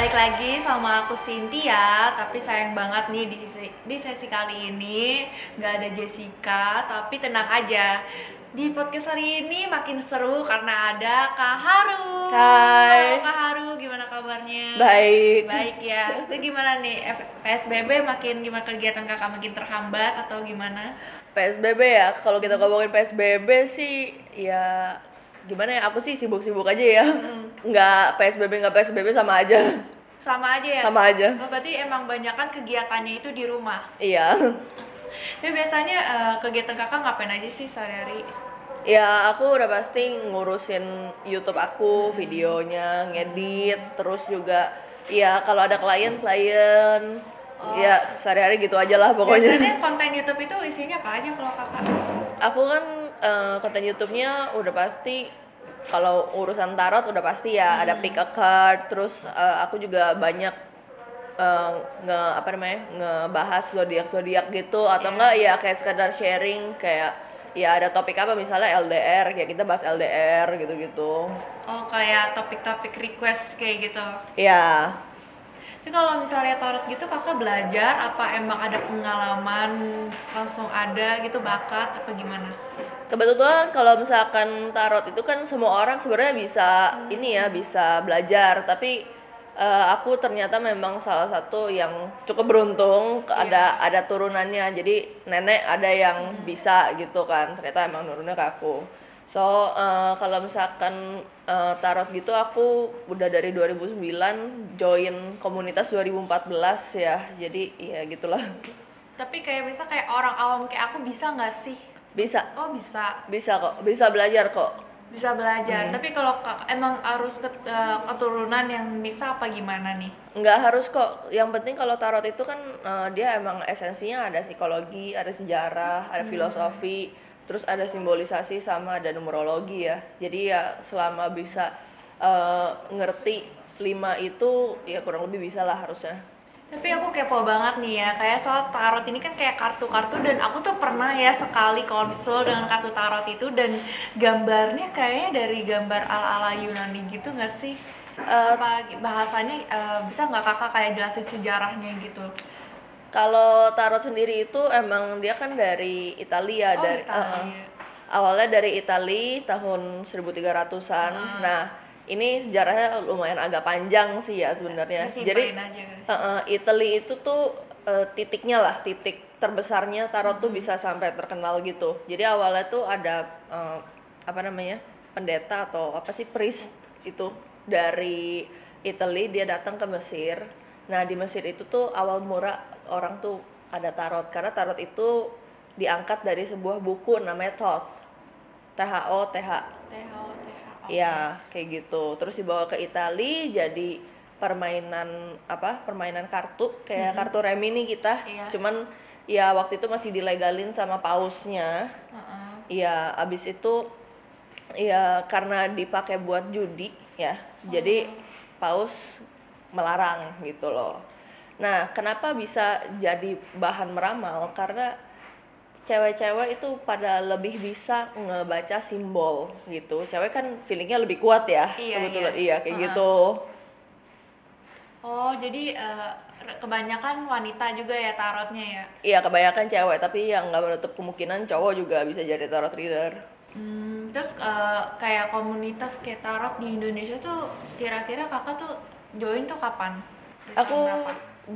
balik lagi sama aku Cynthia Tapi sayang banget nih di sesi, di sesi kali ini nggak ada Jessica Tapi tenang aja di podcast hari ini makin seru karena ada Kak Haru Hai. Halo Kak Haru, gimana kabarnya? Baik. Baik ya Itu gimana nih, PSBB makin gimana kegiatan kakak makin terhambat atau gimana? PSBB ya, kalau kita ngomongin PSBB sih ya gimana ya, aku sih sibuk-sibuk aja ya. Nggak PSBB nggak PSBB sama aja. Sama aja ya? Sama aja. Oh, berarti emang banyak kan kegiatannya itu di rumah Iya. Tapi biasanya eh, kegiatan kakak ngapain aja sih sehari-hari? Ya aku udah pasti ngurusin YouTube aku, videonya, ngedit, terus juga ya kalau ada klien-klien ya sehari-hari gitu aja lah pokoknya. Biasanya konten YouTube itu isinya apa aja kalau kakak? Aku kan eh, konten YouTube-nya udah pasti kalau urusan tarot udah pasti ya ada pick a card terus eh, aku juga banyak eh, nge apa namanya ngebahas zodiak zodiak gitu atau enggak ya kayak sekedar sharing kayak ya ada topik apa misalnya LDR ya kita bahas LDR gitu-gitu Oh kayak topik-topik request kayak gitu. ya Tapi kalau misalnya tarot gitu kakak belajar apa emang ada pengalaman langsung ada gitu bakat apa gimana? Kebetulan kalau misalkan tarot itu kan semua orang sebenarnya bisa ini ya bisa belajar. Tapi eh, aku ternyata memang salah satu yang cukup beruntung ke- ada ada turunannya. Jadi nenek ada yang bisa gitu kan. Ternyata emang nurunnya ke aku so eh, kalau misalkan eh, tarot gitu aku udah dari 2009 join komunitas 2014 ya. Jadi ya gitulah. Tapi kayak bisa kayak orang awam kayak aku bisa nggak sih? bisa. Oh bisa, bisa kok. Bisa belajar kok. Bisa belajar. Tapi kalau emang harus ket- eh, keturunan yang bisa apa gimana nih? nggak harus kok. Yang penting kalau tarot itu kan eh, dia emang esensinya ada psikologi ada sejarah ada filosofi terus ada simbolisasi sama ada numerologi ya jadi ya selama bisa eh, ngerti lima itu ya kurang lebih bisa lah harusnya Tapi aku kepo banget nih ya, kayak soal tarot ini kan kayak kartu-kartu dan aku tuh pernah ya sekali konsul dengan kartu tarot itu dan gambarnya kayaknya dari gambar ala-ala Yunani gitu nggak sih? Eh, Apa bahasanya eh, bisa nggak kakak kayak jelasin sejarahnya gitu? Kalau tarot sendiri itu emang dia kan dari Italia Oh, dari Italia. eh. awalnya dari Italia tahun 1300-an nah ini sejarahnya lumayan agak panjang sih ya sebenarnya. Jadi aja kan. Heeh, Italy itu tuh eh, titiknya lah titik terbesarnya tarot tuh bisa sampai terkenal gitu. Jadi awalnya tuh ada eh, apa namanya pendeta atau apa sih priest itu dari Italy. Dia datang ke Mesir nah di Mesir itu tuh awal mula orang tuh ada tarot karena tarot itu diangkat dari sebuah buku namanya Thoth T H O T H THO, THO. Iya, kayak gitu. Terus dibawa ke Itali jadi permainan apa? Permainan kartu kayak kartu remi nih kita. Iya. Cuman ya waktu itu masih dilegalin sama pausnya. Iya, abis itu ya karena dipakai buat judi ya. Jadi paus melarang gitu loh. Nah, kenapa bisa jadi bahan meramal? Karena cewek-cewek itu pada lebih bisa ngebaca simbol gitu. Cewek kan feelingnya lebih kuat ya, Iya, kebetulan iya. iya kayak Heeh. gitu. Oh, jadi eh, kebanyakan wanita juga ya tarotnya ya? Iya kebanyakan cewek, tapi yang nggak menutup kemungkinan cowok juga bisa jadi tarot reader. Hmm, terus eh, kayak komunitas kayak tarot di Indonesia tuh kira-kira kakak tuh join tuh kapan? Dari Aku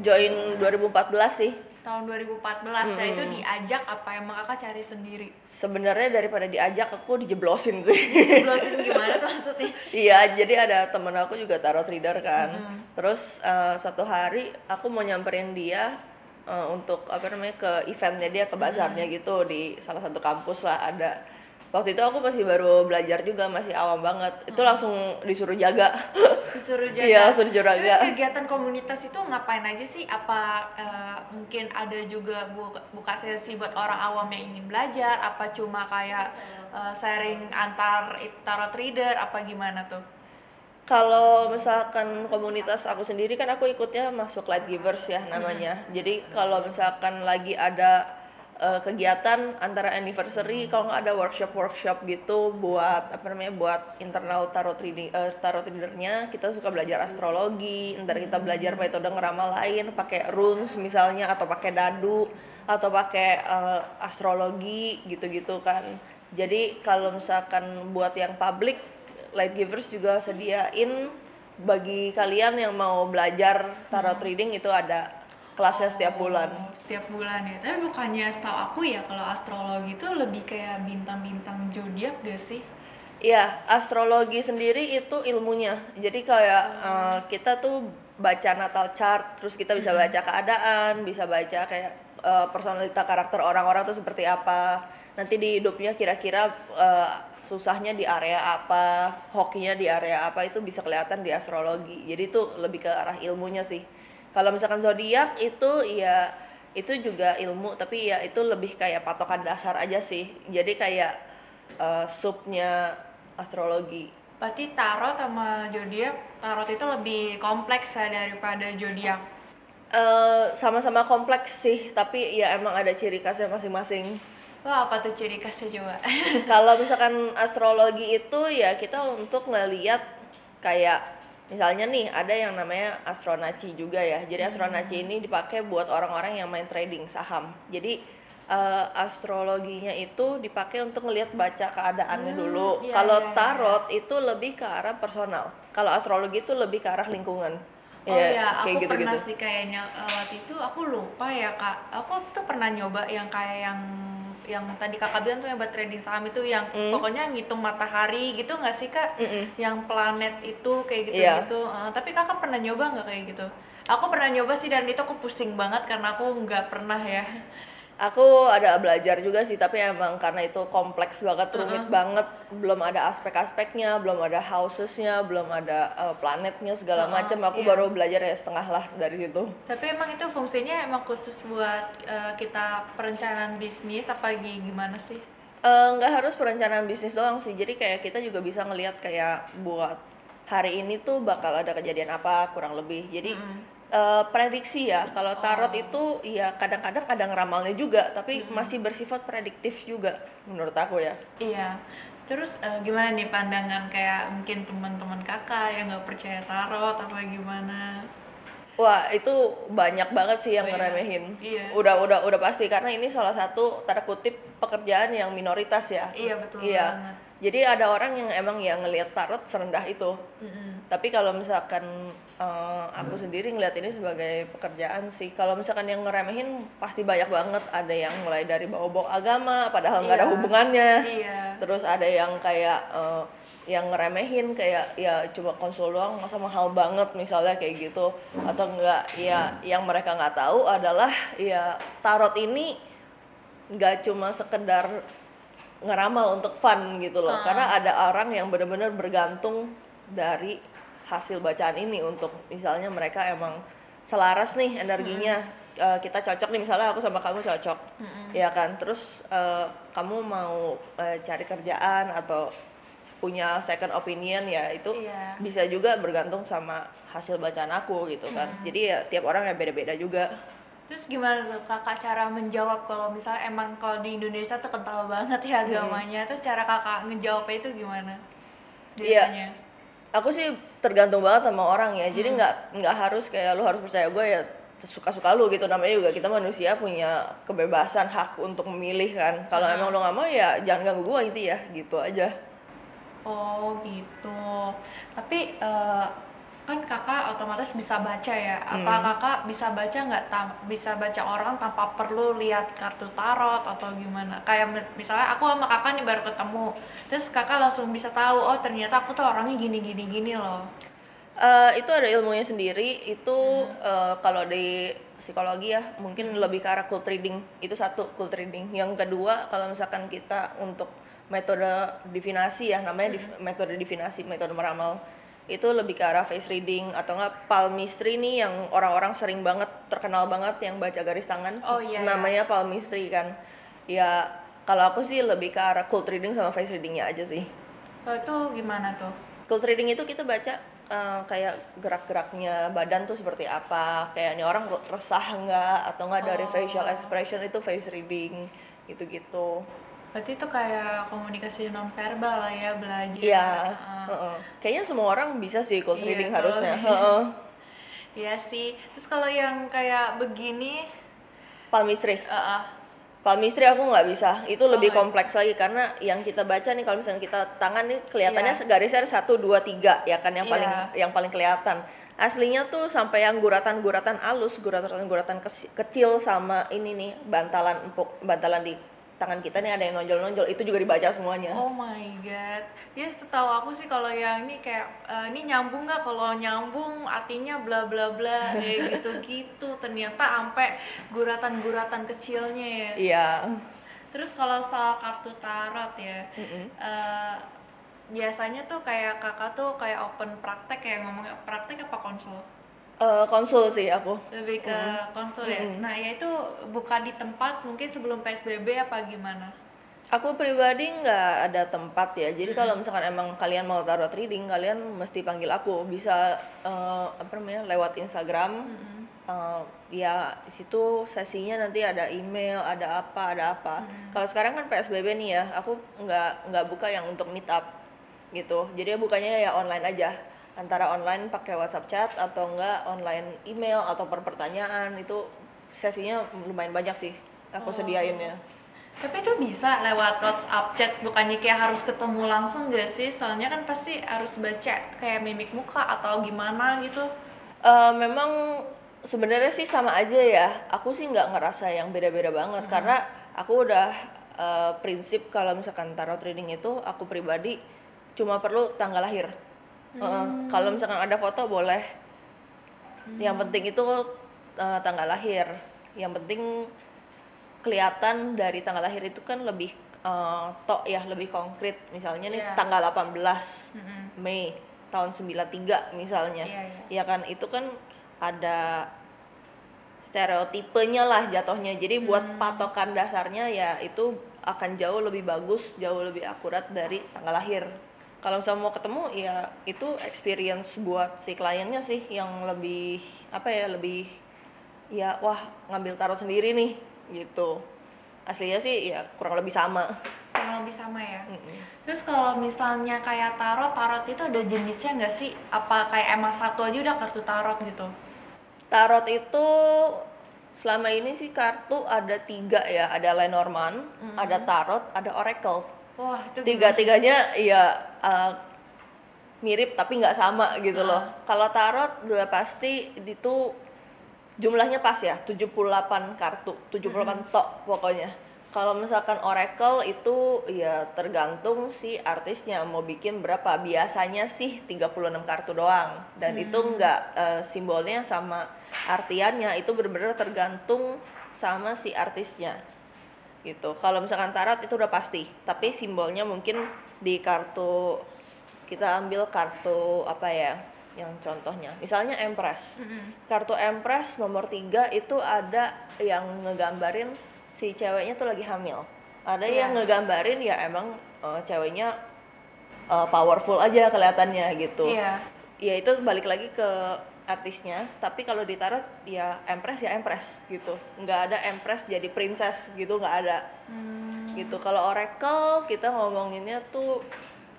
join 2014 sih. tahun 2014 nah itu diajak apa emang kakak cari sendiri? Sebenarnya daripada diajak aku dijeblosin sih. Jelasin gimana tuh maksudnya? Iya, jadi ada temen aku juga tarot reader kan. Terus eh, satu hari aku mau nyamperin dia eh, untuk apa namanya ke eventnya dia ke bazarnya gitu di salah satu kampus lah ada. Waktu itu aku masih baru belajar juga masih awam banget. Itu langsung disuruh jaga. Disuruh jaga. Iya, suruh jaga. Tapi kegiatan komunitas itu ngapain aja sih? Apa eh, mungkin ada juga buka, buka sesi buat orang awam yang ingin belajar? Apa cuma kayak eh, sharing antar tarot reader? Apa gimana tuh? Kalau misalkan komunitas aku sendiri kan aku ikutnya masuk light givers ya namanya. Jadi kalau misalkan lagi ada eh, kegiatan antara anniversary kalau nggak ada workshop workshop gitu buat apa namanya buat internal tarot reading eh, tarot readernya kita suka belajar astrologi ntar kita belajar metode ngeramal lain pakai runes misalnya atau pakai dadu atau pakai eh, astrologi gitu-gitu kan. Jadi kalau misalkan buat yang public light givers juga sediain. Bagi kalian yang mau belajar tarot reading itu ada kelasnya setiap bulan setiap bulan ya tapi bukannya setahu aku ya kalau astrologi itu lebih kayak bintang-bintang zodiak gak sih Iya, astrologi sendiri itu ilmunya. Jadi kayak eh, kita tuh baca natal chart, terus kita bisa baca keadaan, bisa baca kayak eh, personalita karakter orang-orang tuh seperti apa. Nanti di hidupnya kira-kira eh, susahnya di area apa, hokinya di area apa itu bisa kelihatan di astrologi. Jadi itu lebih ke arah ilmunya sih. Kalau misalkan zodiak itu ya itu juga ilmu, tapi ya itu lebih kayak patokan dasar aja sih. Jadi kayak eh, subnya astrologi. berarti tarot sama zodiak tarot itu lebih kompleks ya daripada zodiak Eh, sama-sama kompleks sih, tapi ya emang ada ciri khasnya masing-masing. Wah, apa tuh ciri khasnya coba? Kalau misalkan astrologi itu ya kita untuk ngeliat kayak misalnya nih ada yang namanya astronaci juga ya. Jadi astronaci ini dipakai buat orang-orang yang main trading saham. Jadi eh, astrologinya itu dipakai untuk ngelihat baca keadaannya dulu. iya, Kalau iya, iya. tarot itu lebih ke arah personal. Kalau astrologi itu lebih ke arah lingkungan. Oh Ya, iya, aku kayak pernah gitu-gitu. sih kayaknya eh, waktu itu aku lupa ya kak. Aku tuh pernah nyoba yang kayak yang yang tadi kakak bilang tuh yang buat trading saham itu yang Hmm. pokoknya ngitung matahari gitu nggak sih kak? Yang planet itu kayak gitu Iya. gitu. Eh, tapi kakak pernah nyoba nggak kayak gitu? Aku pernah nyoba sih dan itu aku pusing banget karena aku nggak pernah ya. Aku ada belajar juga sih, tapi emang karena itu kompleks banget, rumit banget, belum ada aspek-aspeknya, belum ada housesnya, belum ada uh, planetnya segala Uh-uh, macam. Aku iya. baru belajar ya setengah lah dari situ. Tapi emang itu fungsinya emang khusus buat eh, kita perencanaan bisnis apa gi- gimana sih? Eh, nggak harus perencanaan bisnis doang sih, jadi kayak kita juga bisa ngelihat kayak buat hari ini tuh bakal ada kejadian apa kurang lebih. Jadi eh, prediksi ya, kalau tarot itu ya kadang-kadang ada ngeramalnya juga, tapi masih bersifat prediktif juga menurut aku ya. Iya. Terus eh, gimana nih pandangan kayak mungkin teman-teman kakak yang nggak percaya tarot apa gimana? Wah itu banyak banget sih yang Oh, iya? ngeremehin. Iya. Udah udah udah pasti karena ini salah satu tanda kutip pekerjaan yang minoritas ya. Iya, betul Iya. banget. Jadi ada orang yang emang yang ngelihat tarot serendah itu. Mm-mm. Tapi kalau misalkan eh, aku sendiri ngeliat ini sebagai pekerjaan sih. Kalau misalkan yang ngeremehin pasti banyak banget. Ada yang mulai dari bawa-bawa agama, padahal nggak ada Iya. hubungannya. Iya. Terus ada yang kayak eh, yang ngeremehin kayak ya cuma konsul doang masa mahal banget misalnya kayak gitu atau enggak ya yang mereka nggak tahu adalah ya tarot ini nggak cuma sekedar ngeramal untuk fun gitu loh. Karena ada orang yang benar-benar bergantung dari hasil bacaan ini untuk misalnya mereka emang selaras nih energinya. Eh, kita cocok nih misalnya aku sama kamu cocok. Ya kan? Terus eh, kamu mau eh, cari kerjaan atau punya second opinion ya itu Iya. bisa juga bergantung sama hasil bacaan aku gitu kan. Jadi ya tiap orang ya beda-beda juga Terus gimana tuh kakak cara menjawab kalau misalnya emang kalau di Indonesia tuh kental banget ya agamanya. Terus cara kakak ngejawabnya itu gimana? Iya. Biasanya. aku sih tergantung banget sama orang ya jadi nggak nggak harus kayak lu harus percaya gue ya suka-suka lu gitu namanya juga kita manusia punya kebebasan hak untuk memilih kan kalau emang lu nggak mau ya jangan ganggu gue gitu ya gitu aja Oh gitu. Tapi eh, kan kakak otomatis bisa baca ya. Apa kakak bisa baca nggak bisa baca orang tanpa perlu lihat kartu tarot atau gimana? Kayak mi- misalnya aku sama kakak nih baru ketemu, terus kakak langsung bisa tahu oh ternyata aku tuh orangnya gini gini gini loh. Eh, itu ada ilmunya sendiri. Itu eh, kalau di psikologi ya mungkin lebih ke arah cold reading. Itu satu cold reading. Yang kedua kalau misalkan kita untuk metode divinasi ya namanya div- metode divinasi metode meramal itu lebih ke arah face reading atau enggak palmistry nih yang orang-orang sering banget terkenal banget yang baca garis tangan Oh, iya, iya. namanya palmistry kan ya kalau aku sih lebih ke arah cold reading sama face readingnya aja sih Oh, itu gimana tuh? Cold reading itu kita baca eh, kayak gerak-geraknya badan tuh seperti apa kayak ini orang resah nggak atau nggak dari Oh. facial expression itu face reading gitu-gitu Berarti itu kayak komunikasi nonverbal lah ya belajar. iya Heeh. heeh. kayaknya semua orang bisa sih cold Iya, reading harusnya heeh. Iya sih. Terus kalau yang kayak begini, palmistry eh, eh, palmistry aku nggak bisa itu lebih nggak kompleks lagi karena yang kita baca nih kalau misalnya kita tangan nih kelihatannya Iya. garisnya satu dua tiga ya kan yang paling Iya. yang paling kelihatan aslinya tuh sampai yang guratan-guratan halus guratan-guratan kecil sama ini nih bantalan empuk bantalan di tangan kita nih ada yang nonjol-nonjol itu juga dibaca semuanya oh my god. Ya setahu aku sih kalau yang ini kayak eh, ini nyambung nggak? Kalau nyambung artinya bla bla bla kayak gitu-gitu. Ternyata sampai guratan-guratan kecilnya ya. iya Terus kalau soal kartu tarot ya, Mm-mm. eh, biasanya tuh kayak kakak tuh kayak open praktek ya ngomong praktek apa konsul? Eh, konsul sih aku Lebih ke konsul ya. Nah ya itu buka di tempat mungkin sebelum psbb apa gimana? Aku pribadi nggak ada tempat ya. Jadi kalau misalkan emang kalian mau tarot reading, kalian mesti panggil aku. Bisa eh, apa namanya lewat Instagram. Eh, ya di situ sesinya nanti ada email, ada apa, ada apa. Kalau sekarang kan PSBB nih ya, aku nggak nggak buka yang untuk meet up gitu. Jadi bukanya ya online aja. Antara online pakai WhatsApp chat atau enggak online email atau per pertanyaan itu sesinya lumayan banyak sih aku sediain ya. Tapi itu bisa lewat WhatsApp chat, bukannya kayak harus ketemu langsung gak sih? Soalnya kan pasti harus baca kayak mimik muka atau gimana gitu. Eh, memang sebenarnya sih sama aja ya. Aku sih nggak ngerasa yang beda-beda banget karena aku udah eh, prinsip kalau misalkan tarot reading itu aku pribadi cuma perlu tanggal lahir. Heeh, Kalau misalkan ada foto boleh. Yang penting itu eh, tanggal lahir. Yang penting kelihatan dari tanggal lahir itu kan lebih eh, tok ya, lebih konkret. Misalnya nih Iya. tanggal 18 Mm-mm. Mei tahun 93 misalnya. Iya, iya. Ya kan itu kan ada stereotipenya lah jatuhnya. Jadi Hmm. buat patokan dasarnya ya itu akan jauh lebih bagus, jauh lebih akurat dari tanggal lahir. Kalau misalnya mau ketemu ya itu experience buat si kliennya sih yang lebih apa ya lebih ya wah ngambil tarot sendiri nih gitu. Aslinya sih ya kurang lebih sama. Kurang lebih sama ya. Terus kalau misalnya kayak tarot, tarot itu ada jenisnya nggak sih? Apa kayak emang satu aja udah kartu tarot gitu? Tarot itu selama ini sih kartu ada tiga ya, ada Lenormand, ada tarot, ada oracle. Wah itu? Tiga-tiganya ya uh, mirip tapi nggak sama gitu loh. Kalau tarot udah pasti itu jumlahnya pas ya, 78 kartu, 78 tok pokoknya. Kalau misalkan oracle itu ya tergantung si artisnya mau bikin berapa. Biasanya sih 36 kartu doang dan itu nggak eh, simbolnya sama artiannya itu benar-benar tergantung sama si artisnya gitu. Kalau misalkan tarot itu udah pasti, tapi simbolnya mungkin di kartu kita ambil kartu apa ya? Yang contohnya, misalnya Empress. Kartu Empress nomor 3 itu ada yang ngegambarin si ceweknya tuh lagi hamil. Ada Iya. yang ngegambarin ya emang eh, ceweknya eh, powerful aja kelihatannya gitu Iya. ya itu balik lagi ke artisnya tapi kalau di tarot ya empress ya empress gitu. Nggak ada empress jadi princess gitu nggak ada. Gitu. Kalau oracle kita ngomonginnya tuh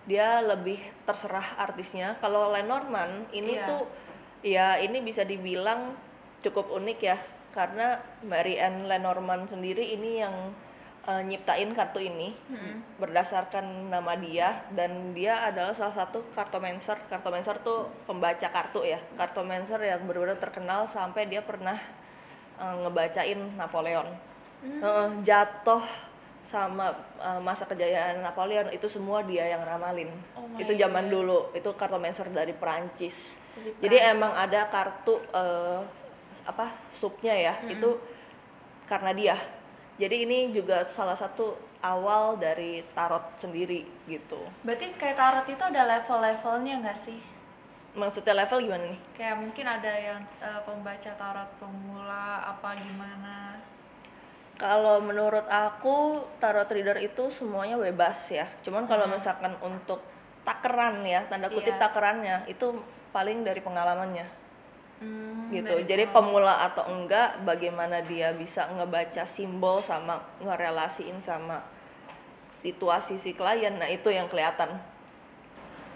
dia lebih terserah artisnya. Kalau Lenormand ini Iya. tuh ya ini bisa dibilang cukup unik ya. Karena Mary Anne Lenormand sendiri ini yang eh, nyiptain kartu ini berdasarkan nama dia dan dia adalah salah satu kartomancer. Kartomancer tuh pembaca kartu ya. Kartomancer yang benar-benar terkenal sampai dia pernah eh, ngebacain Napoleon. Heeh, jatuh sama eh, masa kejayaan Napoleon itu semua dia yang ramalin. Oh itu zaman dulu. Itu kartomancer dari Perancis. Dari jadi emang ada kartu eh, apa subnya ya. Itu karena dia jadi ini juga salah satu awal dari tarot sendiri gitu Berarti kayak tarot itu ada level-levelnya nggak sih? maksudnya level gimana nih Kayak mungkin ada yang eh, pembaca tarot pemula apa gimana? Kalau menurut aku tarot reader itu semuanya bebas ya. Cuman kalau misalkan untuk takeran ya tanda kutip Iya. takerannya itu paling dari pengalamannya Hmm, gitu jadi pemula atau enggak bagaimana dia bisa ngebaca simbol sama ngerelasiin sama situasi si klien nah itu yang kelihatan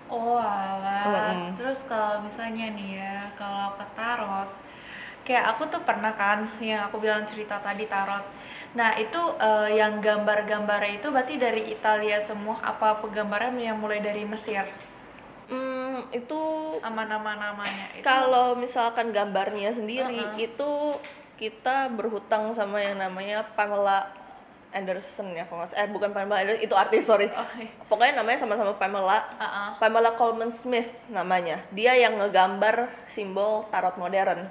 Oh alah. Mm-mm. Terus kalau misalnya nih ya, kalau ke tarot, kayak aku tuh pernah kan yang aku bilang cerita tadi tarot. Nah itu eh, yang gambar-gambar itu berarti dari Italia semua apa penggambaran yang mulai dari Mesir? Hmm, itu Nama-nama namanya itu. kalau misalkan gambarnya sendiri Uh-uh. itu kita berhutang sama yang namanya Pamela Anderson ya kalau eh bukan Pamela Anderson itu artis sorry Oh, iya. pokoknya namanya sama-sama Pamela Uh-uh. Pamela Coleman Smith namanya dia yang ngegambar simbol tarot modern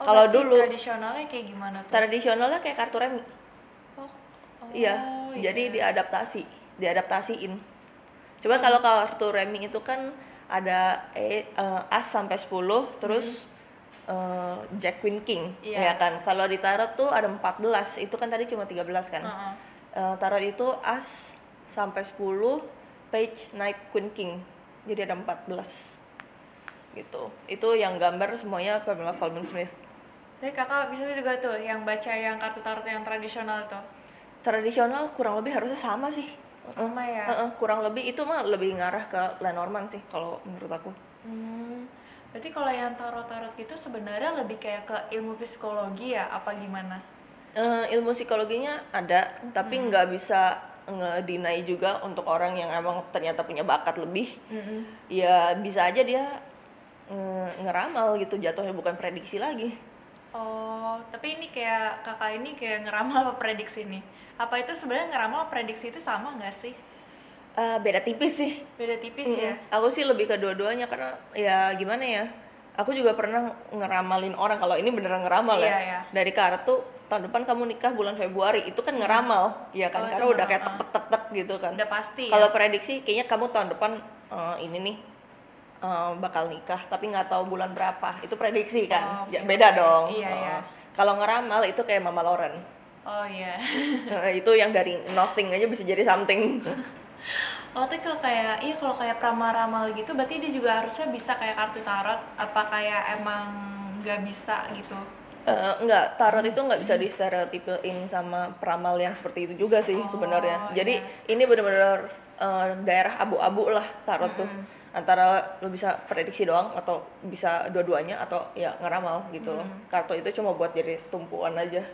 Oh, kalau dulu tradisionalnya kayak gimana tuh? tradisionalnya kayak kartu remi Oh, oh, iya jadi diadaptasi diadaptasiin coba kalau kartu remi itu kan ada e, eh, as sampai 10 terus eh, Jack Queen King Iya. ya kan? Kalau di tarot tuh ada 14 itu kan tadi cuma 13 kan? Uh-uh. Eh, tarot itu as sampai 10 page knight queen king. Jadi ada 14 gitu. Itu yang gambar semuanya Pamela Coleman Smith. Jadi kakak bisa juga tuh yang baca yang kartu tarot yang tradisional tuh. tradisional kurang lebih harusnya sama sih Sama ya. Heeh, kurang lebih itu mah lebih ngarah ke Lenormand sih kalau menurut aku Hmm, berarti kalau yang tarot-tarot gitu sebenarnya lebih kayak ke ilmu psikologi ya, apa gimana? Eh, ilmu psikologinya ada tapi nggak bisa ngedinai juga untuk orang yang emang ternyata punya bakat lebih Mm-mm. ya bisa aja dia nge- ngeramal gitu jatuhnya bukan prediksi lagi Oh, tapi ini kayak kakak ini kayak ngeramal apa prediksi nih? Apa itu sebenarnya ngeramal prediksi itu sama nggak sih? Eh, beda tipis sih Beda tipis ya? Mm-mm. Aku sih lebih ke dua-duanya karena ya gimana ya? Aku juga pernah ngeramalin orang kalau ini beneran ngeramal Iya, ya. iya. Dari kartu tahun depan kamu nikah bulan Februari itu kan ngeramal, ya kan? Oh, karena udah kayak tek tek tek gitu kan. Udah pasti ya? Kalau prediksi kayaknya kamu tahun depan eh, ini nih eh, bakal nikah tapi nggak tahu bulan berapa. Itu prediksi kan. Oh, Ya, beda dong. Iya, iya. Kalau ngeramal itu kayak Mama Loren. Oh iya. Eh, itu yang dari nothing aja bisa jadi something. Oh, tapi kalau kayak iya kalau kayak pramaramal gitu berarti dia juga harusnya bisa kayak kartu tarot apa kayak emang nggak bisa gitu. Eh, enggak, tarot itu nggak bisa distereotipein sama peramal yang seperti itu juga sih sebenarnya. Jadi ini benar-benar eh, daerah abu-abu lah tarot tuh. Antara lo bisa prediksi doang atau bisa dua-duanya atau ya ngeramal gitu loh. Kartu itu cuma buat jadi tumpuan aja.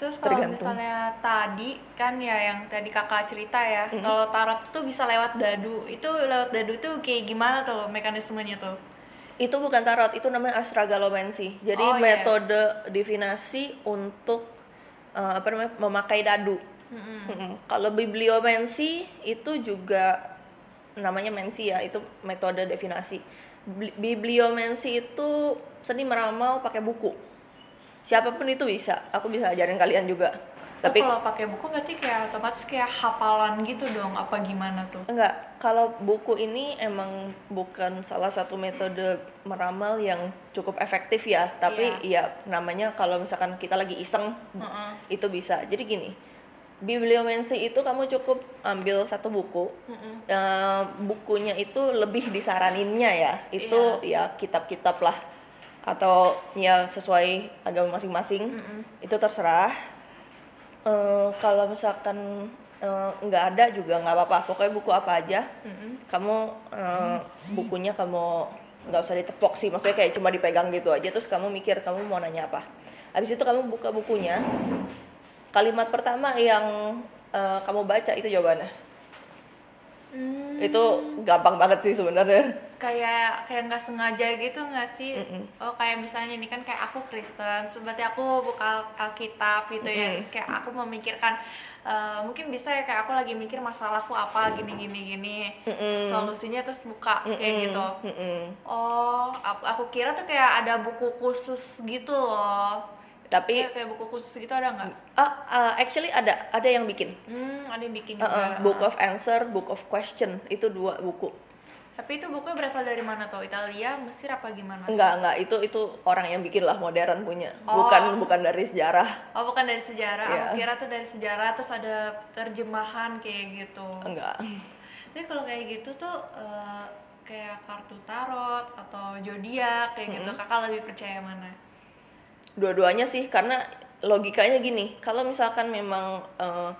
Terus kalau misalnya tadi kan ya yang tadi kakak cerita ya, kalau tarot tuh bisa lewat dadu. Itu lewat dadu tuh kayak gimana tuh mekanismenya tuh? Itu bukan tarot, itu namanya astragalomancy. Jadi Oh, iya. metode divinasi untuk eh, apa namanya memakai dadu. Mm-mm. Kalau bibliomancy itu juga namanya mensi ya, itu metode divinasi. Bli- Bibliomancy itu seni meramal pakai buku. Siapa pun itu bisa. Aku bisa ajarin kalian juga. Tapi Tapi kalau pakai buku berarti kayak otomatis kayak hafalan gitu dong, apa gimana tuh? Enggak, kalau buku ini emang bukan salah satu metode meramal yang cukup efektif ya. Tapi ya namanya kalau misalkan kita lagi iseng Heeh. itu bisa. Jadi gini, bibliomancy itu kamu cukup ambil satu buku. Eh, bukunya itu lebih disaraninnya ya. Itu ya kitab-kitab lah atau ya sesuai agama masing-masing. Itu terserah. Eh, kalau misalkan eh, nggak ada juga nggak apa-apa. Pokoknya buku apa aja kamu eh, bukunya kamu nggak usah ditepok sih. Maksudnya kayak cuma dipegang gitu aja terus kamu mikir kamu mau nanya apa. Habis itu kamu buka bukunya. Kalimat pertama yang eh, kamu baca itu jawabannya. Hmm, itu gampang banget sih sebenarnya kayak kayak nggak sengaja gitu nggak sih? Oh kayak misalnya ini kan kayak aku Kristen, so berarti aku buka Al- Alkitab gitu ya, terus kayak aku memikirkan eh, mungkin bisa ya kayak aku lagi mikir masalahku apa gini gini gini, solusinya terus buka kayak gitu. Mm-mm. Oh, aku, aku kira tuh kayak ada buku khusus gitu loh. Tapi Kayak, kayak buku khusus gitu ada nggak? ah, ah, actually ada ada yang bikin Hmm, ada yang bikin juga. book of answer book of question itu dua buku Tapi itu bukunya berasal dari mana tuh? Italia, Mesir apa gimana? Enggak, enggak. Itu itu orang yang bikin lah modern punya. Oh. Bukan bukan dari sejarah. Oh, bukan dari sejarah. Iya. Aku kira tuh dari sejarah terus ada terjemahan kayak gitu. Enggak. Tapi kalau kayak gitu tuh eh, kayak kartu tarot atau zodiak kayak gitu, kakak lebih percaya mana? Dua-duanya sih karena logikanya gini kalau misalkan memang eh,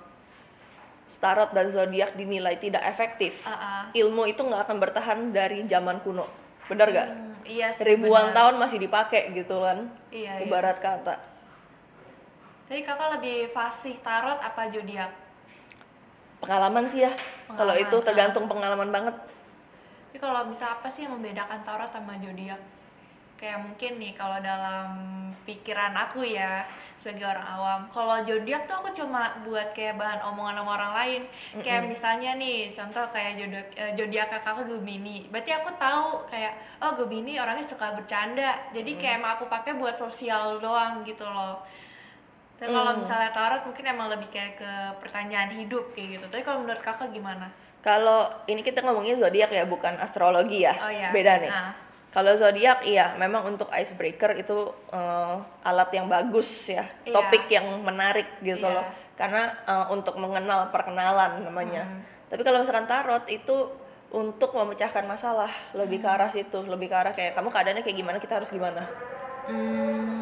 tarot dan zodiak dinilai tidak efektif Ah, ah. ilmu itu nggak akan bertahan dari zaman kuno benar gak Hmm, iya sih. ribuan benar. tahun masih dipakai gitu kan Iya, iya. ibarat kata Tapi kakak lebih fasih tarot apa zodiak? pengalaman sih ya kalau itu ah. tergantung pengalaman banget Tapi kalau bisa apa sih yang membedakan tarot sama zodiak? Kayak mungkin nih kalau dalam pikiran aku ya sebagai orang awam, kalau zodiak tuh aku cuma buat kayak bahan omongan sama orang lain. Kayak misalnya nih, contoh kayak zodiak eh, zodiak kakak Gemini. Berarti aku tahu kayak oh Gemini orangnya suka bercanda. Jadi kayak emang aku pakai buat sosial doang gitu loh. Tapi kalau misalnya tarot mungkin emang lebih kayak ke pertanyaan hidup kayak gitu. Tapi kalau menurut kakak gimana? kalau ini kita ngomongin zodiak ya bukan astrologi ya Oh, iya. beda nih Ah. Kalau zodiak iya. Memang untuk icebreaker itu eh, alat yang bagus ya. Iya. topik yang menarik gitu Iya. loh. Karena eh, untuk mengenal perkenalan namanya. Tapi kalau misalkan tarot itu untuk memecahkan masalah lebih ke arah situ. Lebih ke arah kayak kamu keadaannya kayak gimana? Kita harus gimana? Hmm,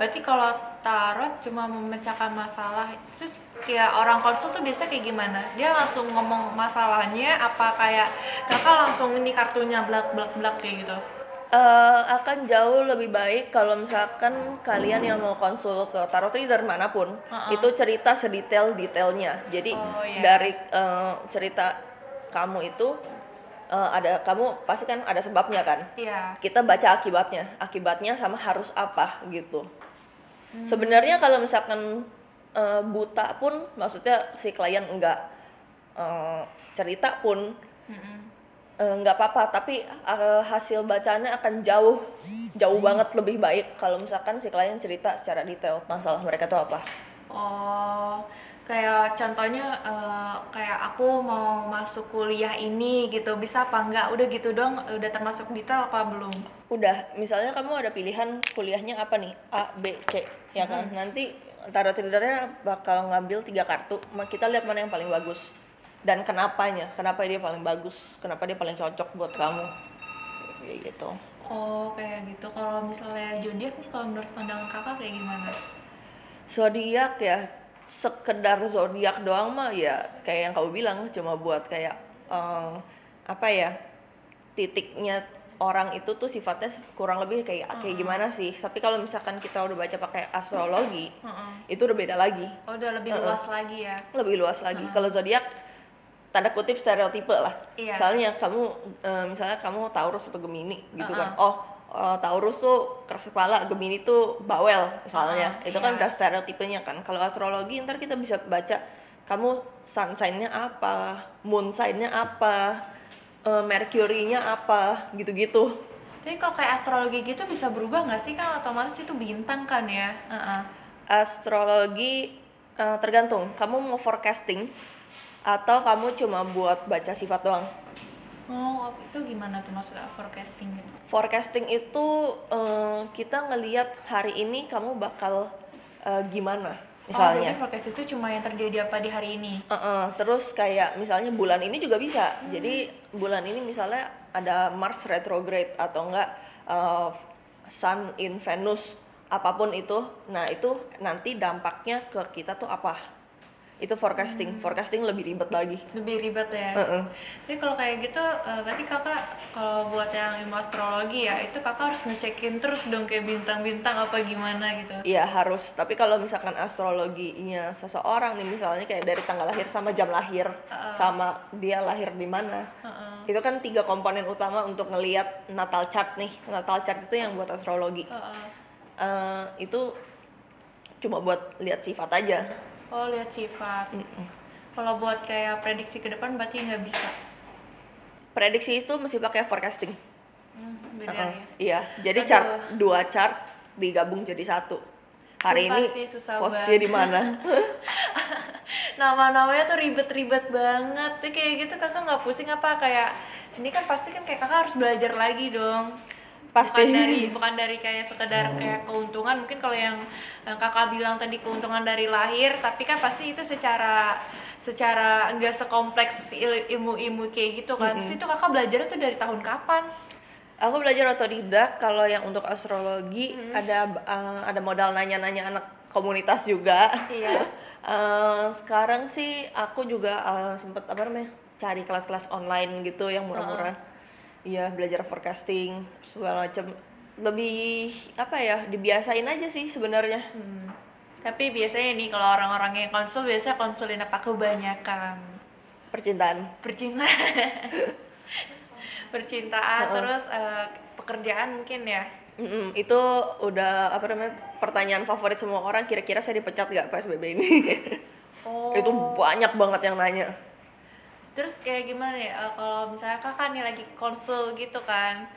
berarti kalau tarot cuma memecahkan masalah, terus kayak orang konsul tuh biasa kayak gimana? Dia langsung ngomong masalahnya, apa kayak kakak langsung ini kartunya blak blak blak kayak gitu? Eh, akan jauh lebih baik kalau misalkan kalian yang mau konsul ke tarot reader mana pun itu cerita sedetail detailnya jadi Oh, iya. dari eh, cerita kamu itu eh, ada kamu pasti kan ada sebabnya kan Iya. kita baca akibatnya akibatnya sama harus apa gitu sebenarnya kalau misalkan eh, buta pun maksudnya si klien enggak eh, cerita pun Mm-mm. Eh, nggak apa-apa. Tapi eh, hasil bacanya akan jauh jauh banget lebih baik kalau misalkan si klien cerita secara detail masalah mereka tuh apa. Oh, kayak contohnya eh, kayak aku mau masuk kuliah ini gitu, bisa apa enggak? Udah gitu dong, udah termasuk detail apa belum? udah misalnya kamu ada pilihan kuliahnya apa nih A B C ya kan nanti tarot readernya bakal ngambil tiga kartu kita lihat mana yang paling bagus dan kenapanya kenapa dia paling bagus kenapa dia paling cocok buat kamu kayak gitu Oh, kayak gitu. Kalau misalnya zodiak nih, kalau menurut pandangan kakak kayak gimana? zodiak ya sekedar zodiak doang mah ya kayak yang kamu bilang cuma buat kayak eh, apa ya titiknya orang itu tuh sifatnya kurang lebih kayak kayak gimana sih tapi kalau misalkan kita udah baca pakai astrologi Heeh. itu udah beda lagi Oh, udah lebih luas lagi ya. lebih luas lagi kalau zodiak tanda kutip stereotipe lah Iya. misalnya kamu eh, misalnya kamu Taurus atau Gemini gitu kan Uh-uh. oh eh, Taurus tuh keras kepala Gemini tuh bawel misalnya Uh-uh, itu kan iya. udah stereotipenya kan kalau astrologi ntar kita bisa baca kamu sun sign-nya apa moon sign-nya apa eh, Mercury-nya apa gitu-gitu Tapi kalau kayak astrologi gitu bisa berubah nggak sih? Kan otomatis itu bintang kan ya? Heeh. astrologi eh, tergantung kamu mau forecasting atau kamu cuma buat baca sifat doang Oh, itu gimana tuh maksudnya forecasting gitu? Forecasting itu eh, kita ngelihat hari ini kamu bakal eh, gimana Oh, misalnya. jadi forecast itu cuma yang terjadi apa di hari ini? Eh-eh, terus kayak misalnya bulan ini juga bisa. Jadi bulan ini misalnya ada Mars retrograde atau enggak eh, Sun in Venus apa pun itu. Nah, itu nanti dampaknya ke kita tuh apa? Itu forecasting. Forecasting lebih ribet lagi. Lebih ribet ya? Heeh. Tapi kalau kayak gitu, eh, berarti kakak kalau buat yang ilmu astrologi ya, itu kakak harus ngecekin terus dong kayak bintang-bintang apa gimana gitu. Iya harus, tapi kalau misalkan astrologinya seseorang nih misalnya kayak dari tanggal lahir sama jam lahir, sama dia lahir di mana, Heeh. itu kan tiga komponen utama untuk ngelihat natal chart nih. Natal chart itu yang buat astrologi. Heeh. Eh, itu cuma buat lihat sifat aja. Oh, lihat sifat. Kalau buat kayak prediksi ke depan berarti nggak bisa. Prediksi itu mesti pakai forecasting. Hmm, beda Heeh, ya. Iya, jadi Aduh. chart dua chart digabung jadi satu. Hari Sumpah ini sih, susah posisinya di mana? Nama-namanya tuh ribet-ribet banget. Kayak gitu kakak nggak pusing apa kayak ini kan pasti kan kayak kakak harus belajar lagi dong. Pasti. bukan dari bukan dari kayak sekedar kayak keuntungan mungkin kalau yang yang kakak bilang tadi keuntungan dari lahir tapi kan pasti itu secara secara enggak sekompleks il- ilmu-ilmu kayak gitu kan Terus itu kakak belajarnya tuh dari tahun kapan Aku belajar otodidak kalau yang untuk astrologi ada eh, ada modal nanya-nanya anak komunitas juga. Iya. Eh, sekarang sih aku juga eh, sempet apa namanya cari kelas-kelas online gitu yang murah-murah. Iya belajar forecasting segala macam. Lebih apa ya dibiasain aja sih sebenarnya. Hmm. Tapi biasanya nih kalau orang-orang yang konsul biasanya konsulin apa kebanyakan Percintaan. percintaan, percintaan terus eh, pekerjaan mungkin ya. Mm-mm, itu udah apa namanya pertanyaan favorit semua orang kira-kira saya dipecat nggak PSBB ini? Oh. itu banyak banget yang nanya. Terus kayak gimana ya eh, kalau misalnya kakak nih lagi konsul gitu kan,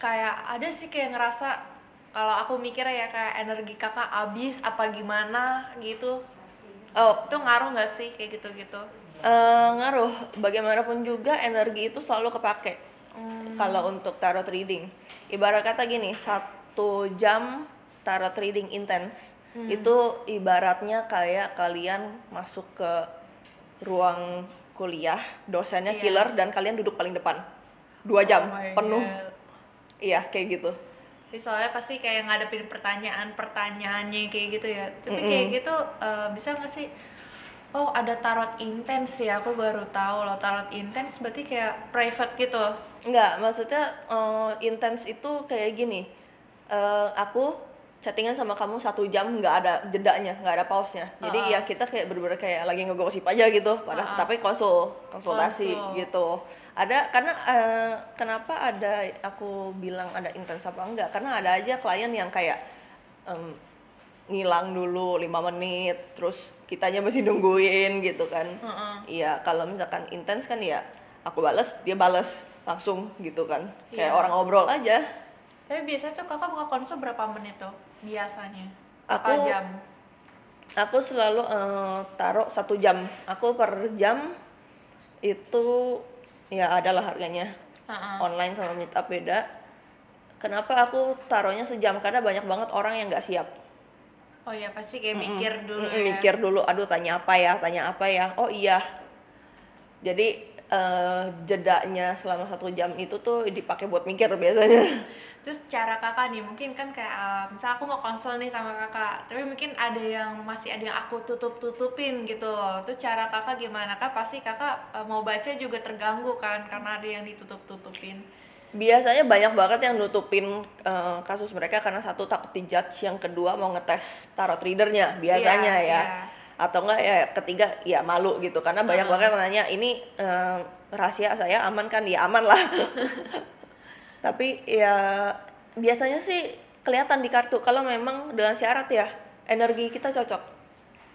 kayak ada sih kayak ngerasa kalau aku mikirnya ya kayak energi kakak habis apa gimana gitu, Oh, itu ngaruh nggak sih kayak gitu-gitu? Eh, ngaruh bagaimanapun juga energi itu selalu kepake Hmm. kalau untuk tarot reading ibarat kata gini satu jam tarot reading intens Hmm. itu ibaratnya kayak kalian masuk ke ruang kuliah dosennya Iya. killer dan kalian duduk paling depan dua jam Oh penuh God. iya kayak gitu Jadi soalnya pasti kayak ngadepin pertanyaan-pertanyaannya kayak gitu ya. Tapi kayak gitu eh, bisa nggak sih? Oh ada tarot intens ya, aku baru tahu loh tarot intens berarti kayak private gitu. Enggak, maksudnya eh, intens itu kayak gini. Eh, aku chattingan sama kamu satu jam nggak ada jedanya, nggak ada pause-nya. Jadi ya kita kayak bener-bener kayak lagi ngegosip aja gitu. Pada tapi konsul, konsultasi Konsul. gitu. Ada karena eh, kenapa ada aku bilang ada intens apa enggak? Karena ada aja klien yang kayak em, ngilang dulu lima menit, terus kitanya masih nungguin gitu kan. Iya, kalau misalkan intens kan ya aku bales, dia bales langsung gitu kan. Kayak Iya. orang ngobrol aja. Tapi biasanya tuh kakak buka konsul berapa menit tuh biasanya? Aku- Berapa jam? Aku selalu eh, taruh satu jam. Aku per jam itu ya adalah harganya. Heeh. Online sama meetup beda. Kenapa aku taruhnya sejam? Karena banyak banget orang yang nggak siap. Oh ya pasti kayak mikir dulu ya. mikir dulu. Aduh, tanya apa ya? Tanya apa ya? Oh iya. Jadi eh, jedanya selama satu jam itu tuh dipakai buat mikir biasanya. Terus cara kakak nih mungkin kan kayak uh, misal aku mau konsul nih sama kakak, tapi mungkin ada yang masih ada yang aku tutup-tutupin gitu loh. Itu cara kakak gimana? Kan pasti kakak uh, mau baca juga terganggu kan karena ada yang ditutup-tutupin. biasanya banyak banget yang nutupin eh, kasus mereka karena satu takut dijudge yang kedua mau ngetes tarot readernya biasanya Iya, ya iya. atau enggak ya ketiga ya malu gitu karena banyak banget yang nanya ini eh, rahasia saya aman kan ya aman lah tapi ya biasanya sih kelihatan di kartu kalau memang dengan syarat ya energi kita cocok.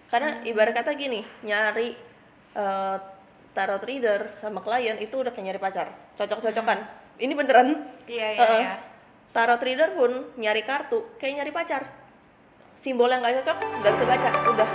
Karena ibarat kata gini nyari eh, tarot reader sama klien itu udah kayak nyari pacar cocok-cocokan. Ini beneran. Iya iya Heeh. iya. tarot reader pun nyari kartu kayak nyari pacar. Simbol yang nggak cocok nggak bisa baca udah